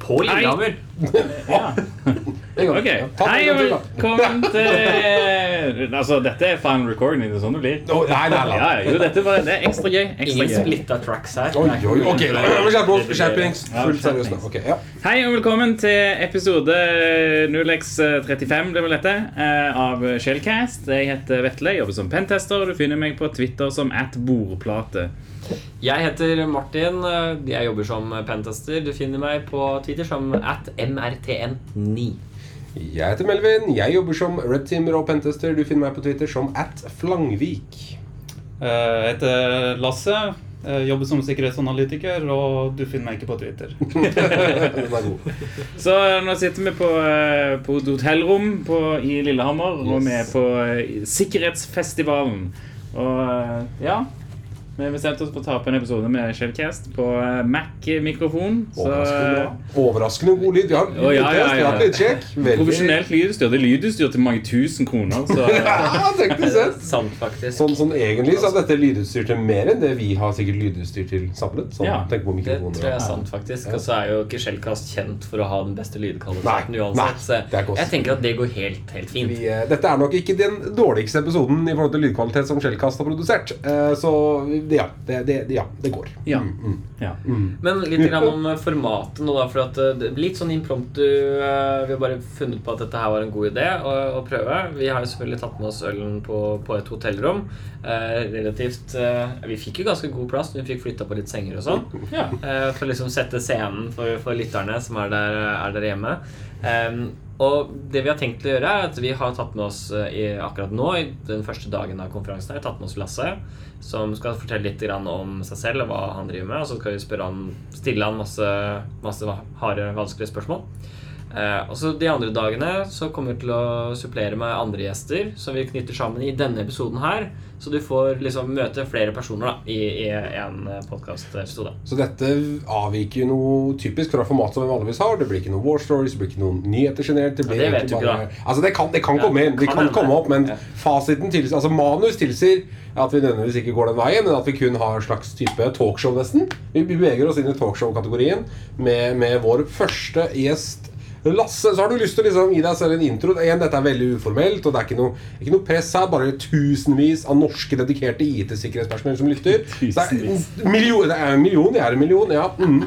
På Lillehammer. Ok, Hei og velkommen til Altså, dette er final recording. Det er sånn det blir. Oh, nei, nei, nei. Ja, jo, dette var, det er ekstra gøy. Ekstra Ingen splitta tracks her. Oi, oi, ok. Skjerpings. Fullt seriøst. Ja. Hei og velkommen til episode 0x35 det var dette, eh, av Shellcast. Jeg heter Vetle, jobber som pentester, og du finner meg på Twitter som at bordplate. Jeg heter Martin. Jeg jobber som pentester. Du finner meg på Twitter som at mrtn9. Jeg heter Melvin. Jeg jobber som Red Teamer og Pentester. Du finner meg på Twitter som at Flangvik. Eh, Jeg heter Lasse. Jeg jobber som sikkerhetsanalytiker, og du finner meg ikke på Twitter. Den er god. Så eh, nå sitter vi på, eh, på et hotellrom på, i Lillehammer, og vi er på Sikkerhetsfestivalen. Og ja Vi har bestemt oss for å ta opp en episode med Shellcast på eh, Mac-mikrofon. Overraskende. Overraskende god lyd. Har Å, ja, ja, ja. lydsjekk. Veldig- profesjonelt lydutstyr. Det er lydutstyr til mange tusen kroner. Så Ja, teknisk sett. Sant, faktisk. Sånn, sånn egentlig så er dette lydutstyr til mer enn det vi har sikkert lydutstyr til samlet. Sånn, Ja, tenk på Det tror jeg er sant, faktisk. Og så er jo ikke Shellcast kjent for å ha den beste lydkvaliteten uansett. Så nei, det er oss. jeg tenker at det går helt, helt fint. Vi, eh, dette er nok ikke den dårligste episoden i forhold til lydkvalitet som Shellcast har produsert. Eh, Så ja, det, det, ja, det går. ja. Mm, mm. ja. Men litt grann om formatet nå, da. For at eh, det litt sånn impromptu. eh, Vi har bare funnet på at dette her var en god idé å, å prøve. Vi har jo selvfølgelig tatt med oss ølen på, på et hotellrom. Eh, relativt eh, Vi fikk jo ganske god plass. Vi fikk flytta på litt senger og sånn. ja. Eh, for å liksom sette scenen for, for lytterne som er der, er der hjemme. Em, og det vi har tenkt å gjøre, er at vi har tatt med oss eh, i, akkurat nå, i den første dagen av konferansen, her, tatt med oss Lasse, som skal fortelle litt om seg selv og hva han driver med. Og så skal vi han, stille han masse, masse harde, vanskelige spørsmål. Eh, og så De andre dagene så kommer vi til å supplere med andre gjester som vi knytter sammen i denne episoden her. Så du får liksom møte flere personer da, i, i en podkastepisode. Så dette avviker jo noe typisk fra formatet som vi vanligvis har. Det blir ikke noen war stories, det blir ikke noen nyheter generelt. Det, blir Ja, det vet du ikke, bare- Altså det kan, det kan Ja, komme inn, det kan kan komme opp, men Ja. fasiten tilsier Altså manus tilsier at vi nødvendigvis ikke går den veien, men at vi kun har en slags type talkshow, nesten. Vi vi beveger oss inn i talkshow-kategorien med, med vår første gjest. Lasse, så har du lyst til å liksom gi deg selv en intro. Igjen, Dette er veldig uformelt, og det er ikke noe, ikke noe press her. Bare tusenvis av norske dedikerte IT-sikkerhetspersonell som lytter. Tusenvis. det er million, det er en million, jeg er en million, ja. Mm.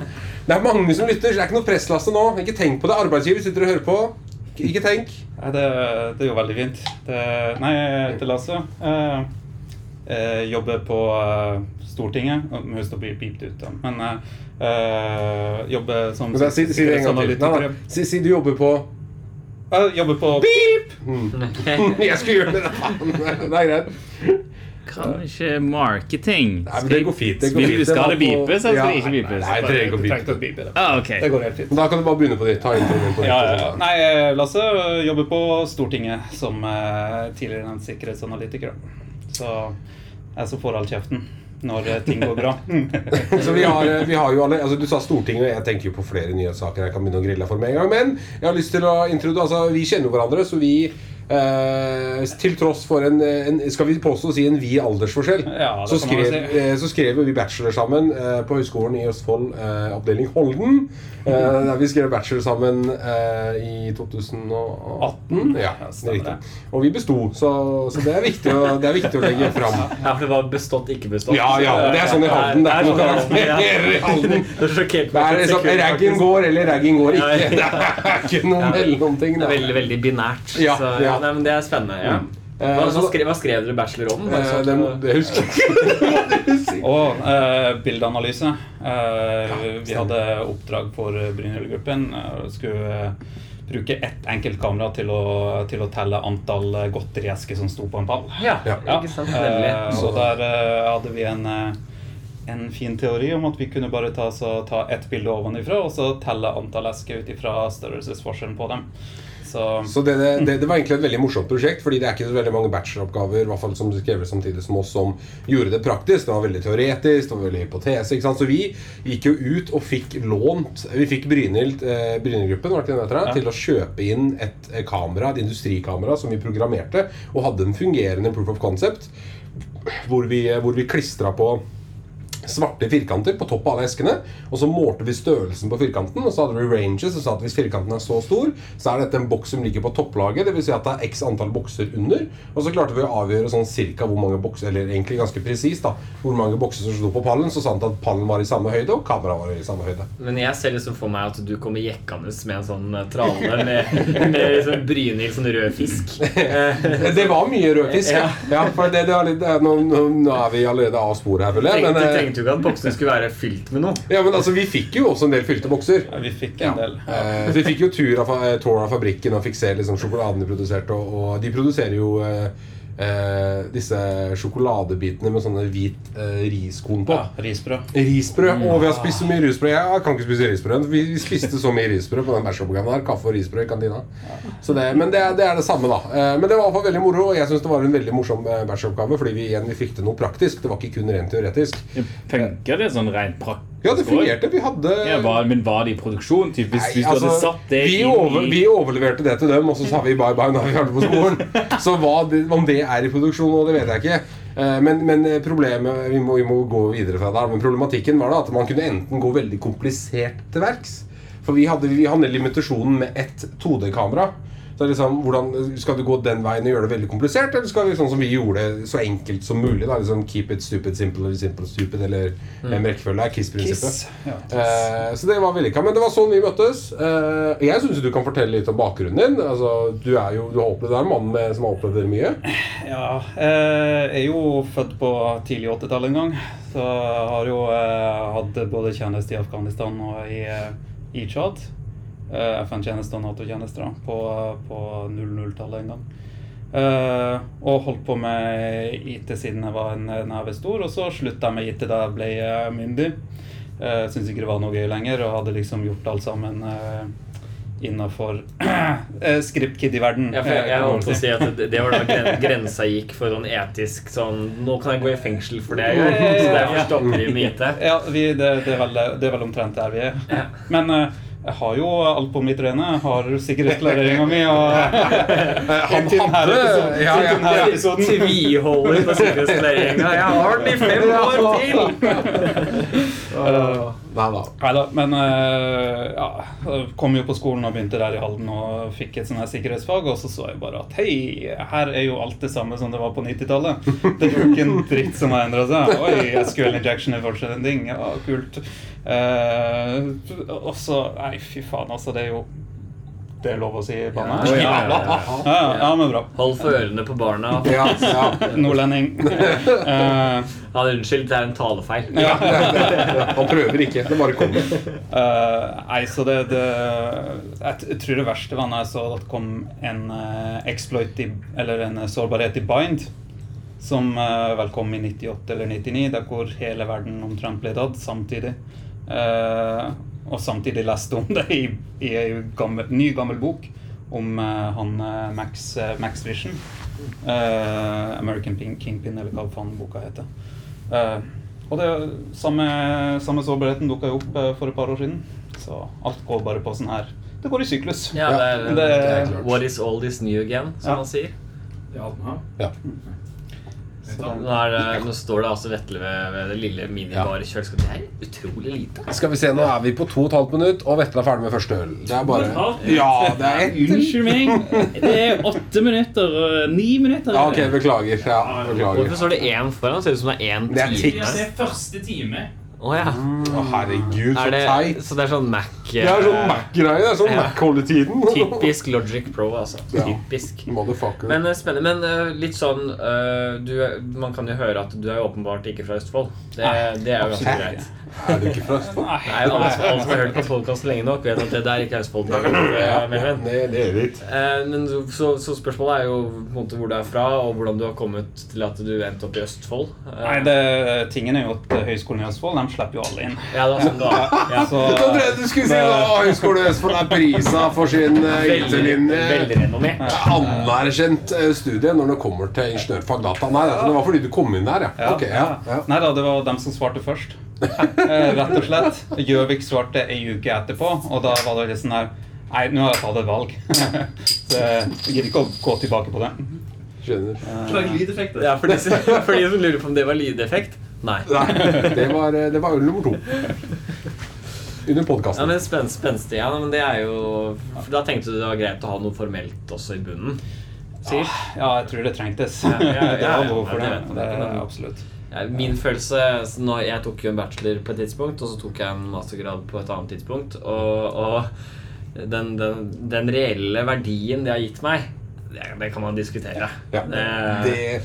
Det er mange som lytter, så det er ikke noe press, Lasse, nå. Ikke tenk på det. Arbeidsgiver sitter og hører på. Ikke- tenk. Nei, det, det er jo veldig fint. Det, nei, jeg heter Lasse. Eh, Jeg jobber på eh, Stortinget. Nå bli pipet ut, da. Men eh, jobbe som da, si, si. Nei, nei. Si, si du jobber på uh, jobber på Jeg skulle gjøre det! Det er greit. Kan ikke marketing. Nei, det går fint. Det går Vil- fint. Skal Det beepes, eller skal det ikke bipes? Nei, det trenger ikke å det. Ah, ok. Det går helt fint. Da kan du bare begynne på det. Ta introen på det. Ja. Nei, eh, Lasse jobber på Stortinget som eh, tidligere nevnt sikkerhetsanalytiker. Så jeg som får all kjeften når eh, ting går bra. Så vi har, vi har jo alle, altså Du sa Stortinget, jeg tenker jo på flere nyhetssaker jeg kan begynne å grille for med en gang. Men jeg har lyst til å introdusere altså, Vi kjenner jo hverandre, så vi eh, Til tross for en, en Skal vi påstå å si en vid aldersforskjell, Ja, så, man vel skrev, si. eh, så skrev vi bachelor sammen eh, på Høgskolen i Østfold, eh, avdeling Holden. Eh, der vi skrev bachelor sammen eh, i 2018. Ja, Ja, riktig. Og vi besto, så, så det, er viktig å, det er viktig å legge fram. Ja, for det var bestått, ikke bestått. Ja, ja, det er sånn i Halden. Det er ikke noe karakter i Halden. Det er sjokkert Det er liksom Raggen går, eller raggen går ikke. Det er ikke noe mellomting. Det er veldig, veldig binært. Ja, ja. Nei, men det er spennende. Ja. Eh, Hva, hva, skrev, hva skrev dere bachelor om? Eh, sånn Det, det husker jeg ikke. Og eh, bildeanalyse. Eh, vi hadde oppdrag for Brynhild-gruppen. Uh, skulle eh, bruke ett enkelt kamera til å, til å telle antall eh, godteriesker som sto på en pall. ja, Ja. ikke sant? Eh, og der eh, hadde vi en, eh, en fin teori om at vi kunne bare ta, så, ta ett bilde ovenifra og så telle antall esker ut ifra størrelsesforskjellen på dem. Så Så det, det, det, var egentlig et veldig morsomt prosjekt, fordi det er ikke så veldig mange bacheloroppgaver i hvert fall som skrevet samtidig som oss som gjorde det praktisk. Det var veldig teoretisk, det var veldig hypotese. ikke sant? Så vi gikk jo ut og fikk lånt Vi fikk Brynhild eh, Brynhild-gruppen Ja. til å kjøpe inn et eh, kamera, et industrikamera som vi programmerte, og hadde en fungerende proof of concept, hvor vi, eh, hvor vi klistra på svarte firkanter på toppen av alle eskene. Og så målte vi størrelsen på firkanten, og så hadde vi ranges. Og sa at hvis firkanten er så stor, så er dette en boks som ligger på topplaget. Dvs. Si at det er x antall bokser under. Og så klarte vi å avgjøre sånn cirka hvor mange bokser, eller egentlig ganske presist, da, hvor mange bokser som sto på pallen. Så sant at pallen var i samme høyde, og kameraet var i samme høyde. Men jeg ser liksom for meg at du kommer jekkende med en sånn eh, trale med, med liksom Brynhild sånn rød fisk. Eh, Det var mye rødfisk, ja. ja for det, det litt, er- nå, nå, er vi allerede av sporet her, føler jeg. Men, eh, tenkte jo ikke at boksene skulle være fylt med noe. ja, men altså, vi fikk jo også en del fylte bokser. ja, vi fikk Ja. en del. Eh, vi fikk jo tur av, eh, tour av fabrikken og fikk se liksom, sjokoladen de produserte. Og, og de produserer jo eh, eh, disse sjokoladebitene med sånne hvit eh, riskorn på. Ja, risbrød. Risbrød. Og vi har spist så mye risbrød. Jeg kan ikke spise risbrød. Vi, vi spiste så mye risbrød på den bæsjeoppgaven her. Kaffe og risbrød i kantina. Så det, men det, er- det er det samme, da. Eh, men det var i hvert fall veldig moro, og jeg syns det var en veldig morsom bæsjeoppgave. Fordi vi igjen vi fikk til noe praktisk. Det var ikke kun rent teoretisk. Funker det sånn rent praktisk? Ja, det fungerte. Vi hadde Ja, var, men var det i produksjon? Typ, hvis, Nei, hvis du altså, hadde satt det vi, over, i vi overleverte det til dem, og så sa vi bye bye når vi var på skolen. Så det, om det er i produksjon nå, det vet jeg ikke. Eh, Men, men problemet vi må, vi må gå videre fra der. Men problematikken var da at man kunne enten gå veldig komplisert til verks. For vi hadde, vi hadde limitasjonen med ett 2D-kamera. Så liksom, hvordan, Skal du gå den veien og gjøre det veldig komplisert, eller skal vi sånn som vi gjorde det så enkelt som mulig? da, liksom Keep it stupid, simple eller simple stupid, eller mm. rekkefølge er KISS-prinsippet. Kiss. Ja. Eh, så det var vellykka. Men det var sånn vi møttes. Eh, jeg syns du kan fortelle litt om bakgrunnen din. Altså, du er jo du har opplevd, du er en mann med, som har opplevd det mye. Ja, jeg er jo født på tidlig 80-tall en gang. Så har jo eh, hatt både tjeneste i Afghanistan og i, eh, i Tsjad. Eh, FN-tjeneste og Nato-tjeneste da, på, på 00-tallet en gang. Eh, og holdt på med IT siden jeg var en neve stor, og så slutta jeg med IT da jeg ble eh, myndig. Uh, Syntes ikke det var noe gøy lenger, og hadde liksom gjort alt sammen uh, innafor script-kid-verden. Ja, for jeg, jeg holdt på å si at det, det var da gren, grensa gikk for sånn etisk sånn Nå kan jeg gå i fengsel for det jeg gjør. Så derfor stopper vi med IT. Ja, vi, det, det, er vel, det er vel omtrent der vi er. Ja. Men eh, jeg har jo alt på mitt rene. Jeg har sikkerhetsklareringa mi. Og Han hadde ja, ja. Tviholder på sikkerhetsklareringa. Jeg har den i fem år til! Nei da. Neida, men uh, ja, kom jo på skolen og begynte der i Halden og fikk et sånn her sikkerhetsfag, og så så jeg bare at hei, her er jo alt det samme som det var på 90-tallet. Det er jo ikke en dritt som har endra seg. Oi, SQL injection er fortsatt en ting. Ja, kult. Uh, og så Nei, fy faen, altså, det er jo Det er lov å si banne? Ja, Ja, ja, ja, ja, ja, men bra. Hold for ørene på barna. Ja, ja. Nordlending. Eh, Ja, unnskyld, det er en talefeil. ja. Han prøver ikke. Det bare kommer. Eh, nei, så det, det Jeg tror det verste var når jeg så at det kom en eh, exploit i, Eller en sårbarhet i Bind. Som eh, vel kom i 98 eller 99, der hvor hele verden omtrent ble tatt samtidig. Eh, og samtidig leste om det i, i en gammel, ny, gammel bok om uh, han eh, Max, eh, Max Vision. Uh, American Pink Kingpin, eller hva faen boka heter. Uh, og det samme, samme sårbarheten dukka jo opp for et par år siden. Så alt går bare på sånn her Det går i syklus. Ja, det er, Det- det er. What is all this new again, som Ja. man sier. Ja. Så Nå, er det, nå står det altså Vetle ved, ved det lille minibare kjøleskapet. Det er utrolig lite. Skal vi se, Nå er vi på to og et halvt minutt, og Vetle er ferdig med første øl. Det er bare? Ja, det er. Unnskyld meg. Det er åtte minutter ni minutter. Ja, ok, beklager. Ja, beklager. Hvorfor står det én foran? Ser ut som det er én Det er time. Det er første time. Å ja. Å, herregud, så det, teit. så det er sånn Mac Det er sånn Mac-greie. Det er sånn. Mac holder tiden. Typisk Logic Pro, altså. Ja. Typisk. Motherfucker. Men eh, spennende. Men eh, litt sånn eh, du, er- Man kan jo høre at du er jo åpenbart ikke fra Østfold. Det, det er jo ganske greit. Er du ikke fra Østfold? Nei, alle, alle som har hørt på podkasten lenge nok, vet at det der ikke er Østfold. Det, det er litt. Eh, men så, så, så spørsmålet er jo på en måte hvor du er fra, og hvordan du har kommet til at du endte opp i Østfold. Eh, Nei, det, tingen er jo at Høgskolen i Østfold de slipper jo alle inn. Ja, det var sånn da. Ja. Så, du skulle si at Høgskolen i Østfold er prisa for sin eh, IT-linje. Anerkjent eh, studie når det kommer til ingeniørfag data. Nei, altså, det var fordi du kom inn der, ja. ja, Ok, ja, ja. Nei da, det var dem som svarte først. Eh, rett og slett. Gjøvik svarte ei uke etterpå, og da var det litt sånn her Nei, nå har jeg tatt et valg. Så jeg gidder ikke å gå tilbake på det. Skjønner. Slags lydeffekt. Ja, for de, for de som lurer på om det var lydeffekt. Nei. Nei, det var, eh, det var øl nummer to. Under Ja, podkasten. men spen, Spenstig. Ja, men det er jo for Da tenkte du det var greit å ha noe formelt også i bunnen? Sikkert. Ja, jeg tror det trengtes. Ja, ja, ja, det var ja, behov for ja, det. er absolutt. Min følelse når Jeg tok jo en bachelor på et tidspunkt, og så tok jeg en mastergrad på et annet tidspunkt. Og, og den, den, den reelle verdien det har gitt meg, det, det kan man diskutere. Ja. Det-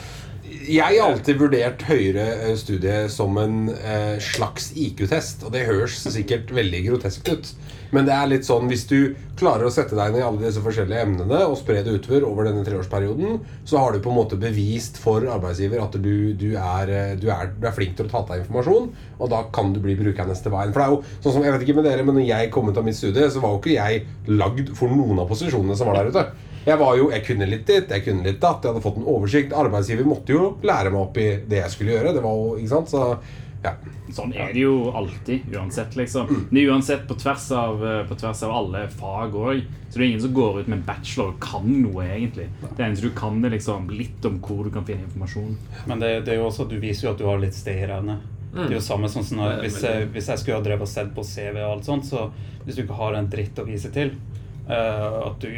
jeg har alltid vurdert høyere eh, studie som en eh, slags IQ-test, og det høres sikkert veldig groteskt ut. Men det er litt sånn hvis du klarer å sette deg inn i alle disse forskjellige emnene og spre det utover over denne treårsperioden, så har du på en måte bevist for arbeidsgiver at du, du, er, du, er, du er flink til å ta deg informasjon, og da kan du bli brukende til veien. For det er jo sånn som, jeg vet ikke med dere, men når jeg kom ut av mitt studie, så var jo ikke jeg lagd for noen av posisjonene som var der ute. Jeg var jo, jeg kunne litt ditt, jeg kunne litt datt, jeg hadde fått en oversikt. Arbeidsgiver måtte jo lære meg opp i det jeg skulle gjøre. Det var jo, ikke sant, så ja. Sånn er det jo alltid, uansett. liksom Det er uansett på tvers av, eh, på tvers av alle fag òg. Så det er ingen som går ut med en bachelor og kan noe, egentlig. Det eneste du kan, er liksom litt om hvor du kan finne informasjon. Men det, det er jo også, du viser jo at du har litt sted i regnet. Det er jo samme sånn som når, hvis, jeg, hvis jeg skulle ha drevet og sett på CV og alt sånt, så hvis du ikke har en dritt å vise til, uh, at du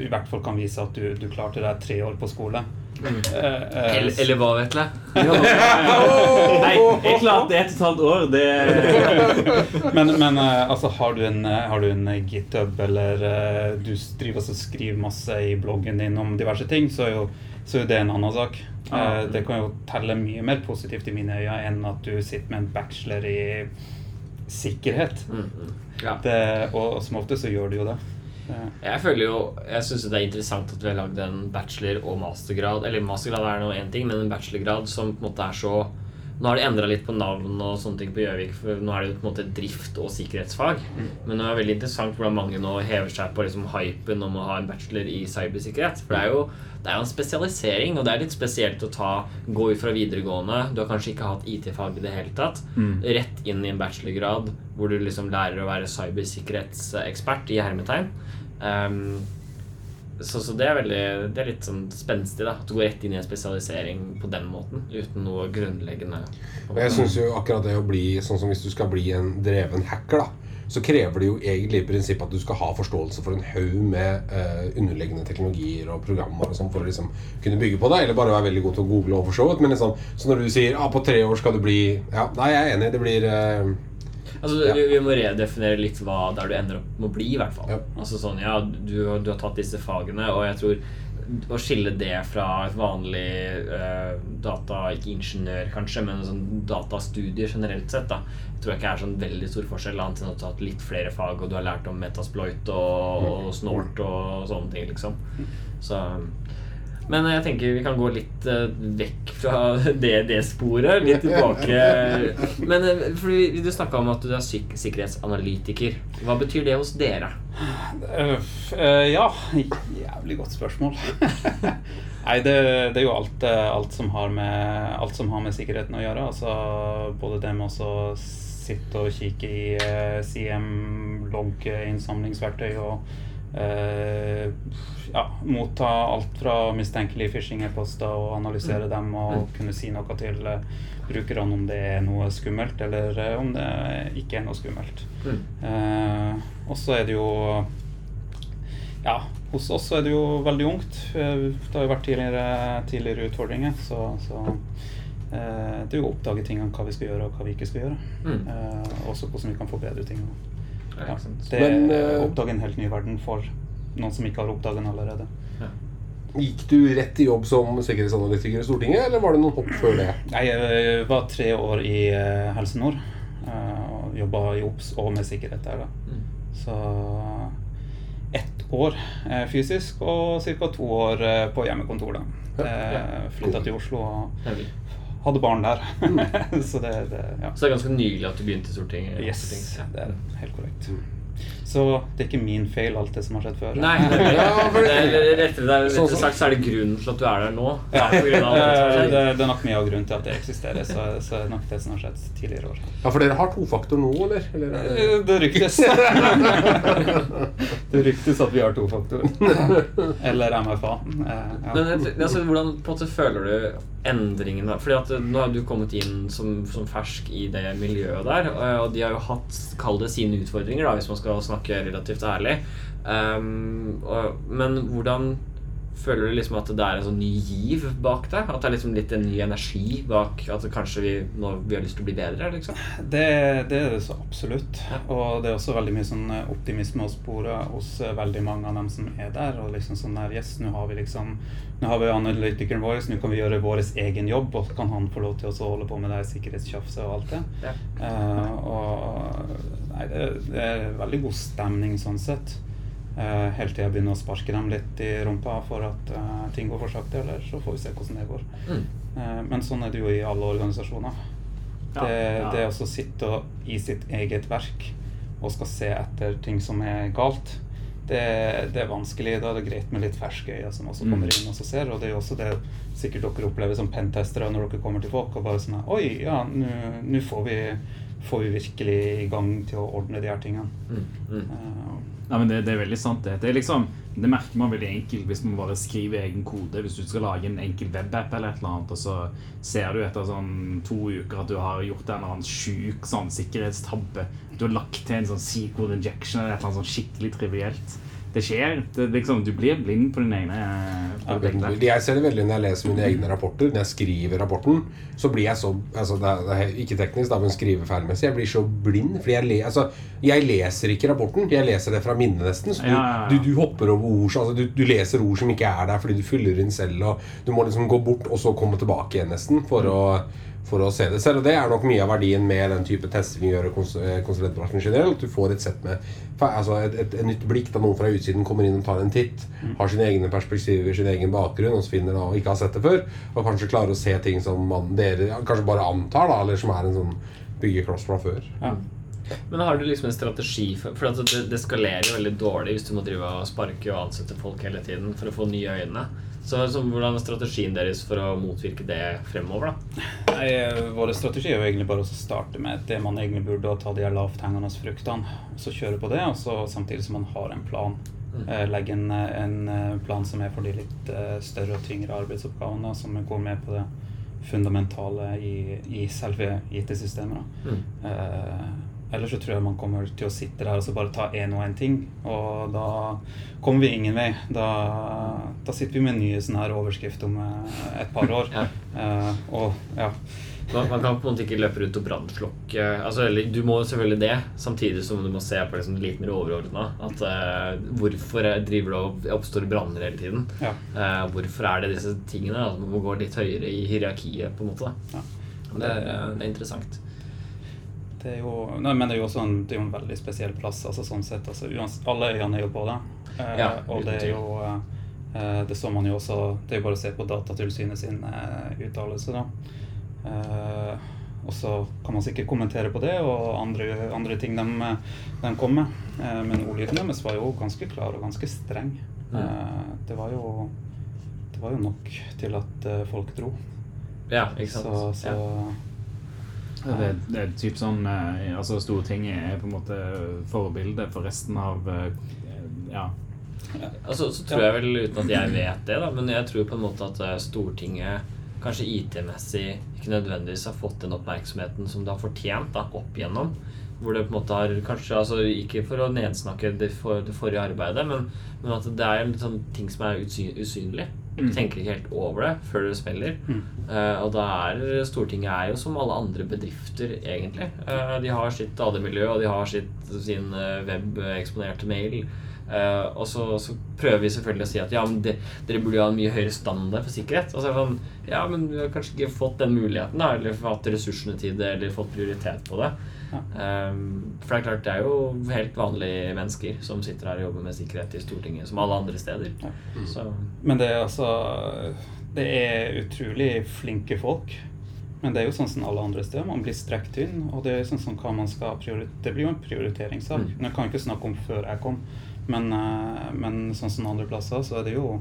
i hvert fall kan vise at du, du klarte deg tre år på skole. Mm. Uh, uh, Eller, eller hva, Vetle? Nei, det er ett og et halvt år. Det Men, men eh, altså, har du en, eh, har du en eh, GitHub, eller du driver og skriver masse i bloggen din om diverse ting, så er jo, så er jo det en annen sak. Ah. det kan jo telle mye mer positivt i mine øyne enn at du sitter med en bachelor i sikkerhet. Ja. Det, og, og som ofte så gjør du jo det. Jeg føler jo Jeg syns det er interessant at vi har lagd en bachelor- og mastergrad. Eller mastergrad er nå én ting, men en bachelorgrad som på en måte er så Nå har de endra litt på navn og sånne ting på Gjøvik, for nå er det jo på en måte drift og sikkerhetsfag. Men det er veldig interessant hvordan mange nå hever seg på liksom hypen om å ha en bachelor i cybersikkerhet. For det er jo det er jo en spesialisering, og det er litt spesielt å ta, gå ut fra videregående. Du har kanskje ikke hatt IT-fag i det hele tatt. Rett inn i en bachelorgrad hvor du liksom lærer å være cybersikkerhetsekspert i hermetegn. Um, så, så det er veldig Det er litt sånn spenstig, da. At du går rett inn i en spesialisering på den måten. Uten noe grunnleggende. Og jeg synes jo akkurat det å bli sånn som hvis du skal bli en dreven hacker, da, så krever det jo egentlig i prinsippet at du skal ha forståelse for en haug med eh, underliggende teknologier og programmer og sånn for å liksom kunne bygge på det, eller bare være veldig god til å google og for så vidt. Men liksom, så når du sier ah, på tre år skal du bli Ja, nei, jeg er enig. Det blir eh, Altså, Ja. vi, vi må redefinere litt hva der du ender opp med å bli, i hvert fall. Ja. Altså sånn, ja, du, du har tatt disse fagene, og jeg tror å skille det fra et vanlig uh, data, ikke ingeniør kanskje, men sånn datastudier generelt sett, da, tror jeg ikke er sånn veldig stor forskjell, annet enn at du har hatt litt flere fag, og du har lært om metasploit og, og snort og sånne ting, liksom. Så men jeg tenker vi kan gå litt eh, vekk fra det, det sporet. Litt tilbake. Men eh, fordi du snakka om at du er sikkerhetsanalytiker. Hva betyr det hos dere? Øh, ja, jævlig godt spørsmål. Nei, det, det er jo alt, alt, som har med, alt som har med sikkerheten å gjøre. Altså både det med å sitte og kikke i uh, CM-logg, innsamlingsverktøy og øh, ja, motta alt fra mistenkelige phishing-e-poster og analysere dem og kunne si noe til øh, brukerne om det er noe skummelt eller øh, om det ikke er noe skummelt. Eh, og så er det jo Ja, hos oss er det jo veldig ungt. Eh, Det har jo vært tidligere, tidligere utfordringer, så, så eh, det er jo å oppdage tingene, hva vi skal gjøre og hva vi ikke skal gjøre. Mm. Eh, også hvordan vi kan forbedre ting. Ja, det er Men, å eh, oppdage en helt ny verden for noen som ikke har oppdaget den allerede. Gikk du rett i jobb som sikkerhetsanalytiker i Stortinget, eller var det noen hopp før det? Jeg eh, var tre år i eh, Helse Nord. og jobba i OBS og med sikkerhet der. da. Mm. Så ett år eh, fysisk og ca. to år eh, på hjemmekontor. da. Eh, Flytta til Oslo og. Hadde barn der. så det, det ja. Så det er ganske nylig at du begynte i Stortinget? Yes, det er helt korrekt. Så det er ikke min feil, alt det som har skjedd før. Nei, det er, Ja, det er, rettere, det rettere sagt så er det grunnen til at du er der nå. Ja. det det, er nok mye av grunnen til at det eksisterer. Så, så er det nok det som har skjedd tidligere år. Ja, for dere har tofaktor nå, eller? eller er det... Eh, Det ryktes. det ryktes at vi har tofaktor. Eller MFA. Eh, ja. Men altså, hvordan på en måte føler du endringene? Fordi at eh, nå har du kommet inn som, som fersk i det miljøet der, og de har jo hatt, kall det sine utfordringer, da, hvis man skal snakke relativt ærlig. Um, og, men hvordan føler du liksom at det er en sånn ny giv bak det? At det er liksom litt en ny energi bak at kanskje vi, nå, vi har lyst til å bli bedre? liksom? Det, det er det så absolutt. Og det er også veldig mye sånn eh, optimisme å spore hos eh, veldig mange av dem som er der. Og liksom sånn der, yes, nå har vi liksom Nå har vi analytikeren vår, så nå kan vi gjøre vår egen jobb, og kan han få lov til å holde på med det sikkerhetstjafset og alt det. Ja. Uh, og nei, det, det er veldig god stemning sånn sett. Uh, helt til jeg begynner å sparke dem litt i rumpa for at uh, ting går for sakte, eller så får vi se hvordan det går. Mm. Uh, men sånn er det jo i alle organisasjoner. Ja, Det, ja. det å sitte i sitt eget verk og skal se etter ting som er galt, det, det er vanskelig. Da er det greit med litt ferske øyne som også kommer Mm. inn og så ser. Og det er jo også det sikkert dere opplever som pentestere når dere kommer til folk og bare sånn Oi, ja, nå får vi, får vi virkelig i gang til å ordne de her tingene. Mm. Mm. Uh, Ja, men det, det er veldig sant. Det. Det, er liksom, det merker man veldig enkelt hvis man bare skriver egen kode. Hvis du skal lage en enkel webapp eller et eller annet, og så ser du etter sånn to uker at du har gjort en eller annen sjuk sånn sikkerhetstabbe. Du har lagt til en sånn secret injection eller et eller annet sånn skikkelig trivielt. Det skjer. Det, liksom, du blir blind på din egne på ditt. Jeg ser det veldig når jeg leser mine egne rapporter. Når jeg skriver rapporten, så blir jeg så altså det er, det er Ikke teknisk, da, men skrivefeilmessig. Jeg blir så blind. Fordi jeg, le, altså, jeg leser ikke rapporten. Jeg leser det fra minnet, nesten. Så du, Ja, ja, ja. du, du hopper over ord så- altså, du, du leser ord som ikke er der, fordi du fyller inn selv. Og du må liksom gå bort og så komme tilbake igjen, nesten, for å for å se det selv. Og det er nok mye av verdien med den type tester vi gjør i eh, konsulentbransjen generelt. At du får et sett med altså et, et, et nytt blikk da noen fra utsiden kommer inn og tar en titt. Har sine egne perspektiver, sin egen bakgrunn, og så finner da og ikke har sett det før. Og kanskje klarer å se ting som man, dere kanskje bare antar, da, eller som er en sånn byggekloss fra før. ja. Men har du liksom en strategi for For at det, det skalerer jo veldig dårlig hvis du må drive og sparke og ansette folk hele tiden for å få nye øyne. Så, så hvordan er strategien deres for å motvirke det fremover, da? Nei, eh, Vår strategi er jo egentlig bare å starte med det man egentlig burde, og ta de lavthengende fruktene. Så kjøre på det, og så samtidig som man har en plan. Mm. Legge en, en eh, plan som er for de litt eh, større og tyngre arbeidsoppgavene, som går med på det fundamentale i, i selve IT-systemet. Mm. Eh, ellers så tror jeg man kommer til å sitte der og så bare ta én og én ting, og da kommer vi ingen vei. Da, da sitter vi med nye sånne her overskrifter om eh, et par år. Ja. Uh, og ja. Man, man kan på en måte ikke løpe rundt og brannslokke altså, Du må selvfølgelig det, samtidig som du må se på det som litt mer overordna. At eh, hvorfor er- driver det og oppstår branner hele tiden? ja. Uh, hvorfor er det disse tingene? At man må gå litt høyere i hierarkiet, på en måte. Ja. Det, er, det er interessant. Det er jo, nei, men det er jo også en, det er jo en veldig spesiell plass. altså sånn sett, altså, Alle øyene er jo på det. Eh, Ja, og det er jo eh, Det så man jo også Det er jo bare å se på Datatilsynet sin eh, uttalelse, da. Eh, og så kan man sikkert kommentere på det og andre, andre ting de, de kom med. Eh, men ordlyden deres var jo ganske klar og ganske streng. Eh, det var jo Det var jo nok til at folk dro. Ja, ikke sant? Så, så Ja. Det, det er typ sånn eh, altså Stortinget er på en måte forbildet for resten av eh, Ja. Altså, så tror jeg vel, uten at jeg vet det, da, men jeg tror på en måte at eh, Stortinget kanskje IT-messig ikke nødvendigvis har fått den oppmerksomheten som det har fortjent da, opp igjennom. Hvor det på en måte har kanskje, altså Ikke for å nedsnakke det, for, det forrige arbeidet, men, men at det er liksom ting som er usynlig. Du Mm. tenker ikke helt over det før du spiller. Mm. Uh, og da er Stortinget er jo som alle andre bedrifter, egentlig. Uh, de har sitt AD-miljø, og de har sitt, sin eh, web-eksponerte mail. Uh, og så, så prøver vi selvfølgelig å si at ja, men de, dere burde jo ha en mye høyere standard for sikkerhet. Og så er det sånn, ja, men vi har kanskje ikke fått den muligheten, da, eller hatt ressursene til det, eller fått prioritet på det. Um, for det er klart, det er jo helt vanlige mennesker som sitter her og jobber med sikkerhet i Stortinget, som alle andre steder. Ja. Så Men det er altså Det er utrolig flinke folk. Men det er jo sånn som alle andre steder. Man blir strekt inn. Og det er sånn som hva man skal prioritere. Det blir jo en prioriteringssak. Mm. Jeg kan ikke snakke om før jeg kom, men, eh, men sånn som andre plasser, så er det jo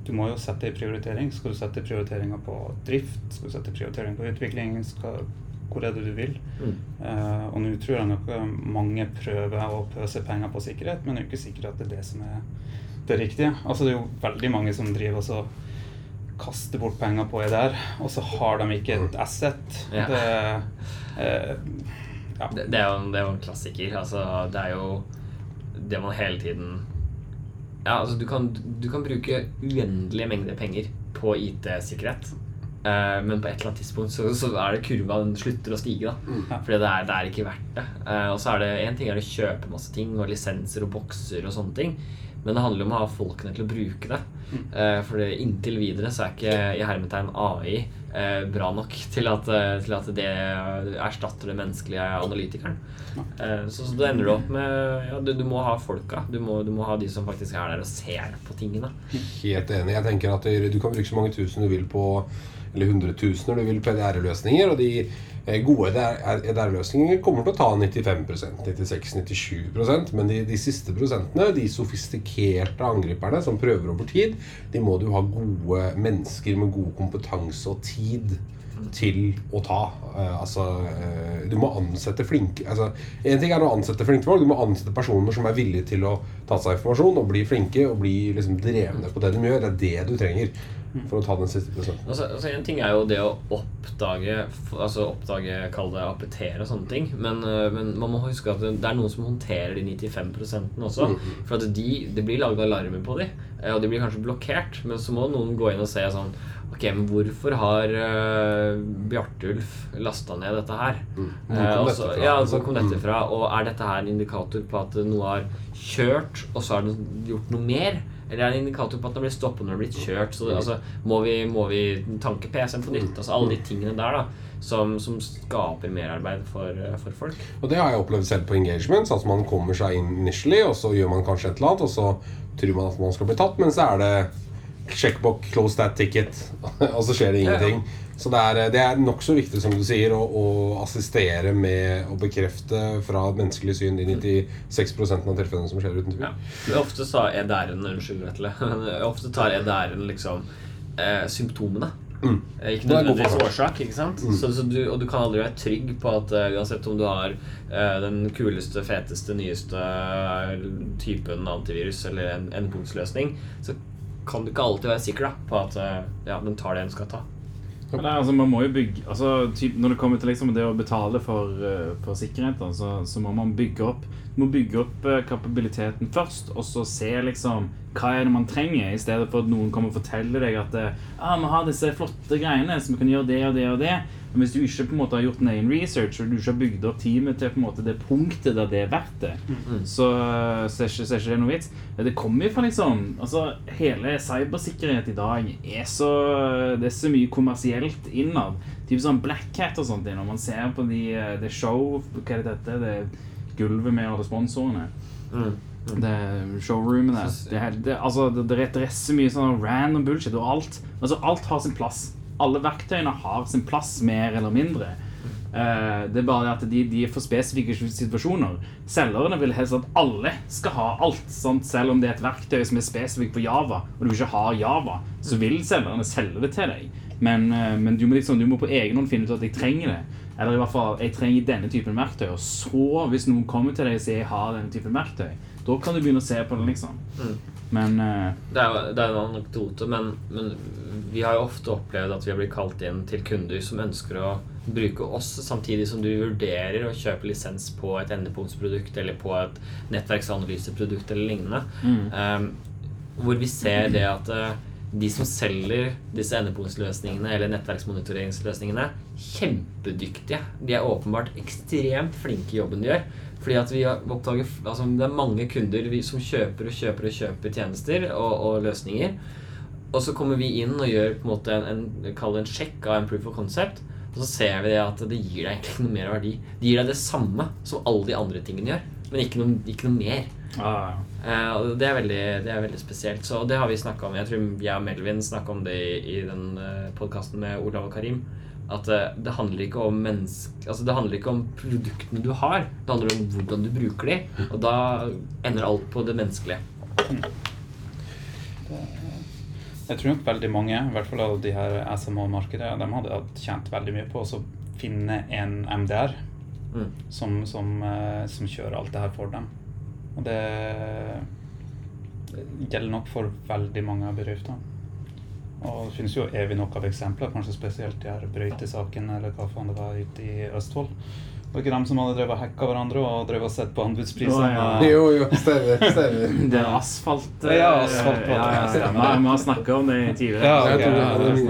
Du må jo sette i prioritering. Skal du sette prioriteringer på drift? Skal du sette prioriteringer på utvikling? Skal, hvor er det du vil? mm. Eh, og nå tror jeg nok eh, mange prøver å pøse penger på sikkerhet, men det er jo ikke sikkert at det er det som er det riktige. Altså Det er jo veldig mange som driver og så kaster bort penger på EDR, og så har de ikke et asset. Ja. Det, eh, ja. Det, det, er jo, en- det er jo en klassiker. Altså, det er jo det man hele tiden Ja, altså, du kan, du kan bruke uendelige mengder penger på IT-sikkerhet. Eh, men på et eller annet tidspunkt så, så er det kurva den slutter å stige. da Mm. Fordi det er, det er ikke verdt det. Uh, og så er det en ting er å kjøpe masse ting og lisenser og bokser og sånne ting. Men det handler om å ha folkene til å bruke det. Uh, for inntil videre så er ikke i hermetegn AI eh, bra nok til at, til at det erstatter den menneskelige analytikeren. Eh, så, så da ender du opp med Ja, du, du må ha folka. Du må, du må ha de som faktisk er der og ser på tingene. Helt enig. Jeg tenker at du kan bruke så mange tusen du vil på eller hundretusener du vil på EDR-løsninger. Og de eh, gode EDR-løsninger kommer til å ta 95% 96-97% Men de, de siste prosentene, de sofistikerte angriperne som prøver over tid, de må du ha gode mennesker med god kompetanse og tid til å ta. Eh, altså, eh, du må ansette flinke altså, En ting er å ansette flinke folk. Du må ansette personer som er villige til å ta seg informasjon og bli flinke og bli liksom, drevne på det de gjør. Det er det du trenger for å ta den siste prosenten. Altså, altså En ting er jo det å oppdage Altså oppdage, kall det appetere og sånne ting. Men, øh, men man må huske at det det er noen som håndterer de 95% også. For at de, det blir laget alarmer på de, eh, og de blir kanskje blokkert. Men så må noen gå inn og se sånn Ok, men hvorfor har uh, Bjartulf lasta ned dette her? Mm. Hvor Eh, kom uh? Ja, kom dette Mm. fra? Og er dette her en indikator på at noe har kjørt, og så har det gjort noe mer? Eller er det en indikator på at det blir stoppet når det blir kjørt? Så det, altså, må, vi, må vi tanke PC-en på nytt? Altså alle de tingene der da som, som skaper merarbeid for, for folk. Og det har jeg opplevd selv på engagements. At man kommer seg inn initially, og så gjør man kanskje et eller annet, og så tror man at man skal bli tatt, men så er det checkbook, close that ticket, og så skjer det Ja, ja. Så det er, det er nokså viktig, som du sier, å, å assistere med å bekrefte fra menneskelig syn de 96% av tilfellene som skjer, uten tvil. Ja. Men Ofte tar EDR-en Unnskyld, Vetle. Ofte tar EDR-en liksom eh, symptomene. Mm. Eh, Ikke Det nødvendigvis årsak. ikke sant? Så, så du, og du kan aldri være trygg på at eh, uansett om du har eh, den kuleste, feteste, nyeste typen antivirus eller en endpunktsløsning, så kan du ikke alltid være sikker da, på at eh, ja, den tar det den skal ta. Men det, altså, man må jo bygge altså, typ, Når det kommer til liksom, det å betale for, eh, for sikkerhet, da, så, så må man bygge opp må bygge opp eh, kapabiliteten først, og så se liksom hva er det man trenger, i stedet for at noen kommer og forteller deg at eh, ah, vi har disse flotte greiene, så vi kan gjøre det og det og det. Men hvis du ikke på en måte har gjort en egen research, og du ikke har bygd opp teamet til på en måte det punktet der det er verdt det, så, så, er ikke, så er ikke det noe vits. Det kommer jo fra liksom altså, Hele cybersikkerhet i dag er så Det er så mye kommersielt innad. Typ sånn Black Hat og sånt. Når man ser på de, eh, det show Hva er det dette? Det gulvet med alle sponsorene. Mm. Det showroomet der. Det, det, altså, det, det er så mye sånn random bullshit, og alt Altså, alt har sin plass. Alle verktøyene har sin plass, mer eller mindre. Uh, det er bare at de, de er for spesifikke situasjoner. Selgerne vil helst at alle skal ha alt. Sant? Selv om det er et verktøy som er spesifikt for Java, og du ikke har Java, så vil selgerne selge det til deg. Men, uh, men du, må liksom, du må på egen hånd finne ut at jeg trenger det. Eller i hvert fall, jeg trenger denne typen verktøy. Og så, hvis noen kommer til deg og sier jeg har denne typen verktøy, da kan du begynne å se på det, liksom. Mm. Men uh, Det er jo det er en anekdote, men, men vi har jo ofte opplevd at vi har blitt kalt inn til kunder som ønsker å bruke oss, samtidig som du vurderer å kjøpe lisens på et endepunktsprodukt eller på et nettverksanalyseprodukt eller lignende. mm. Um, hvor vi ser det at eh, de som selger disse endepunktsløsningene eller nettverksmonitoreringsløsningene, kjempedyktige. De er åpenbart ekstremt flinke i jobben de gjør. Fordi at vi har oppdaget, altså Det er mange kunder som kjøper og kjøper og kjøper tjenester og, og løsninger. Og så kommer vi inn og gjør på en måte en, en, en sjekk av en proof of concept. Og så ser vi at det gir deg egentlig noe mer verdi. Det gir deg det samme som alle de andre tingene gjør, men ikke noe, ikke noe mer. Ah, Eh, og det er, veldig, det er veldig spesielt. Så det har vi snakka om. Jeg tror jeg og Melvin snakka om det i, i den uh, podkasten med Olav og Karim. At eh, det handler ikke om menneske, Altså det handler ikke om produktene du har. Det handler om hvordan du bruker de. Og da ender alt på det menneskelige. Jeg tror nok veldig mange, i hvert fall av de her SMO-markedet, de hadde tjent veldig mye på å finne en MDR Mm. som, som, eh, som kjører alt det her for dem. Og det gjelder nok for veldig mange av bedriftene. Og det finnes jo evig nok av eksempler, kanskje spesielt de her brøytesakene eller hva faen det var ute i Østfold. Det var ikke dem som hadde drevet hacka hverandre og drevet og sett på anbudsprisene. Å, ja. Jo, jo, stemmer. stemmer. Det er asfalt eh, Ja, asfalt ja, ja, stemmer. Vi har snakka om det tidligere. Ja, Jeg ok, tror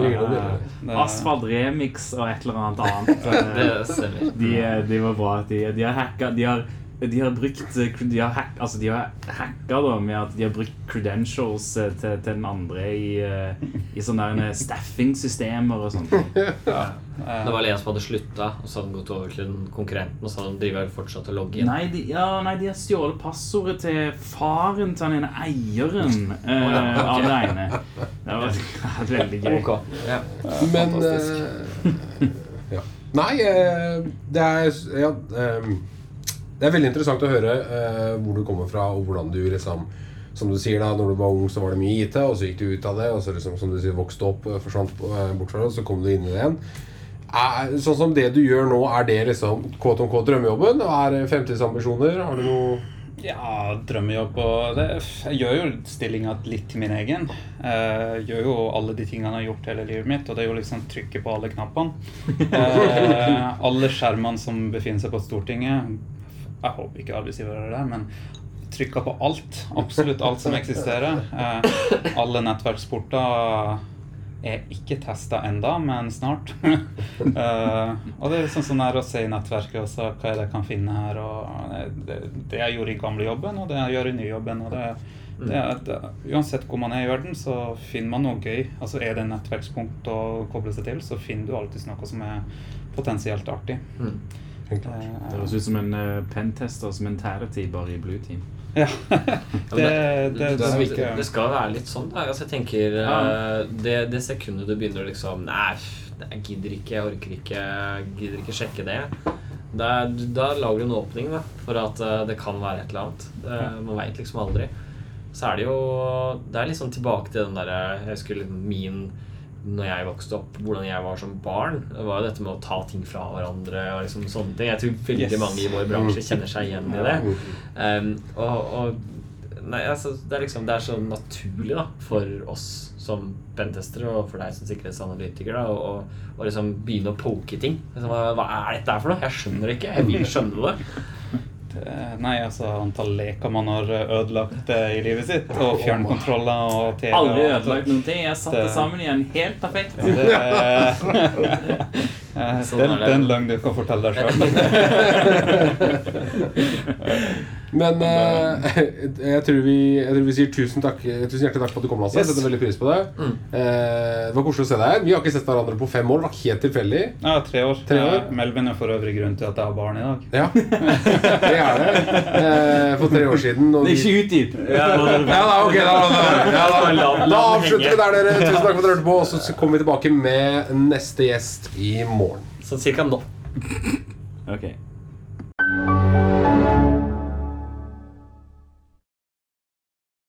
det ja, Ja, Asfalt remix og et eller annet annet. Eh, Det stemmer. De, de var bra. De, de har hacka De har, de har brukt eh, De har, hack, altså de har hacka da med at de har brukt credentials eh, til, til den andre i, eh, i sånne staffing-systemer og sånt. Ja, Det var en som hadde slutta, og så hadde han gått over til konkurrenten, og så hadde han driver fortsatt å logge inn. Nei, de, ja, nei, de har stjålet passordet til faren til den ene eieren eh, oh, ja, okay. av det ene. Det var veldig gøy. Okay. Ja. Men eh, ja. Nei, det er ja, eh, Det er veldig interessant å høre eh, hvor du kommer fra, og hvordan du liksom Som du sier da, når du var ung, så var det mye IT, og så gikk du ut av det, og så liksom, som du sier, vokste opp, eh, forsvant eh, bort fra det, og så kom du inn i det igjen. Er, sånn som det du gjør nå, er det liksom quote om quote drømmejobben? Er det fremtidsambisjoner? Har du noe Ja, drømmejobb og det, Jeg gjør jo stillinga litt til min egen. Jeg gjør jo alle de tingene jeg har gjort hele livet mitt, og det er jo liksom trykke på alle knappene. Eh, alle skjermene som befinner seg på Stortinget Jeg håper ikke arbeidsgivere er det, men trykker på alt. Absolutt alt som eksisterer. Eh, alle nettverksporter er ikke testa enda, men snart. Eh, og det er sånn sånn her å se i nettverket også, hva er det jeg kan finne her. Og det, det jeg gjorde i gamle jobben, og det jeg gjør i nyjobben. Og det, det, det, uansett hvor man er i verden, så finner man noe gøy. Altså Er det en nettverkspunkt å koble seg til, så finner du alltid noe som er potensielt artig. Mm. Helt klart. Eh, Det høres ut som en uh, pentester som en tæreti bare i Blue Team. ja. Det, det, det, det, skal være litt sånn. Da. Altså, jeg tenker Ja. eh, det, det sekundet du begynner å liksom Nei, jeg gidder ikke, jeg orker ikke, jeg gidder ikke sjekke det. Da, da lager du en åpning da, for at uh, det kan være et eller annet. Eh, man veit liksom aldri. Så er det jo Det er liksom tilbake til den derre Jeg husker liksom min når jeg vokste opp, hvordan jeg var som barn. Det var jo dette med å ta ting fra hverandre og liksom sånne ting. Jeg tror veldig Yes. mange i vår bransje kjenner seg igjen i det. Um, og, og nei, altså, det er liksom Det er så naturlig da for oss som pentestere og for deg som sikkerhetsanalytiker da, å, å, å liksom begynne å poke ting. Liksom, hva, er dette for noe? Jeg skjønner det ikke. Jeg vil skjønne det. Eh, Nei, altså antall leker man har ødelagt eh, i livet sitt, og fjernkontroller og TV Aldri ødelagt noen ting. Jeg satte Det- sammen igjen helt perfekt. Det, Eh, Sånn er en løgn du kan fortelle deg sjøl. Men eh, jeg, tror vi, jeg tror vi sier tusen, takk, tusen hjertelig takk for at du kom. Lasse. Yes. Setter veldig pris på det. Mm. Eh, det var koselig å se deg her. Vi har ikke sett hverandre på fem år. Det var helt tilfeldig. Ja, tre år. Tre år. Ja, Melvin er for øvrig grunnen til at jeg har barn i dag. Ja, det er det. Eh, for tre år siden. og Det er ikke utdyp. Ja, da, ok, da, da, da, da, da avslutter vi der, dere. Tusen takk for at dere hørte på. Og så kommer vi tilbake med neste gjest i morgen. Sånn cirka nå. Ok.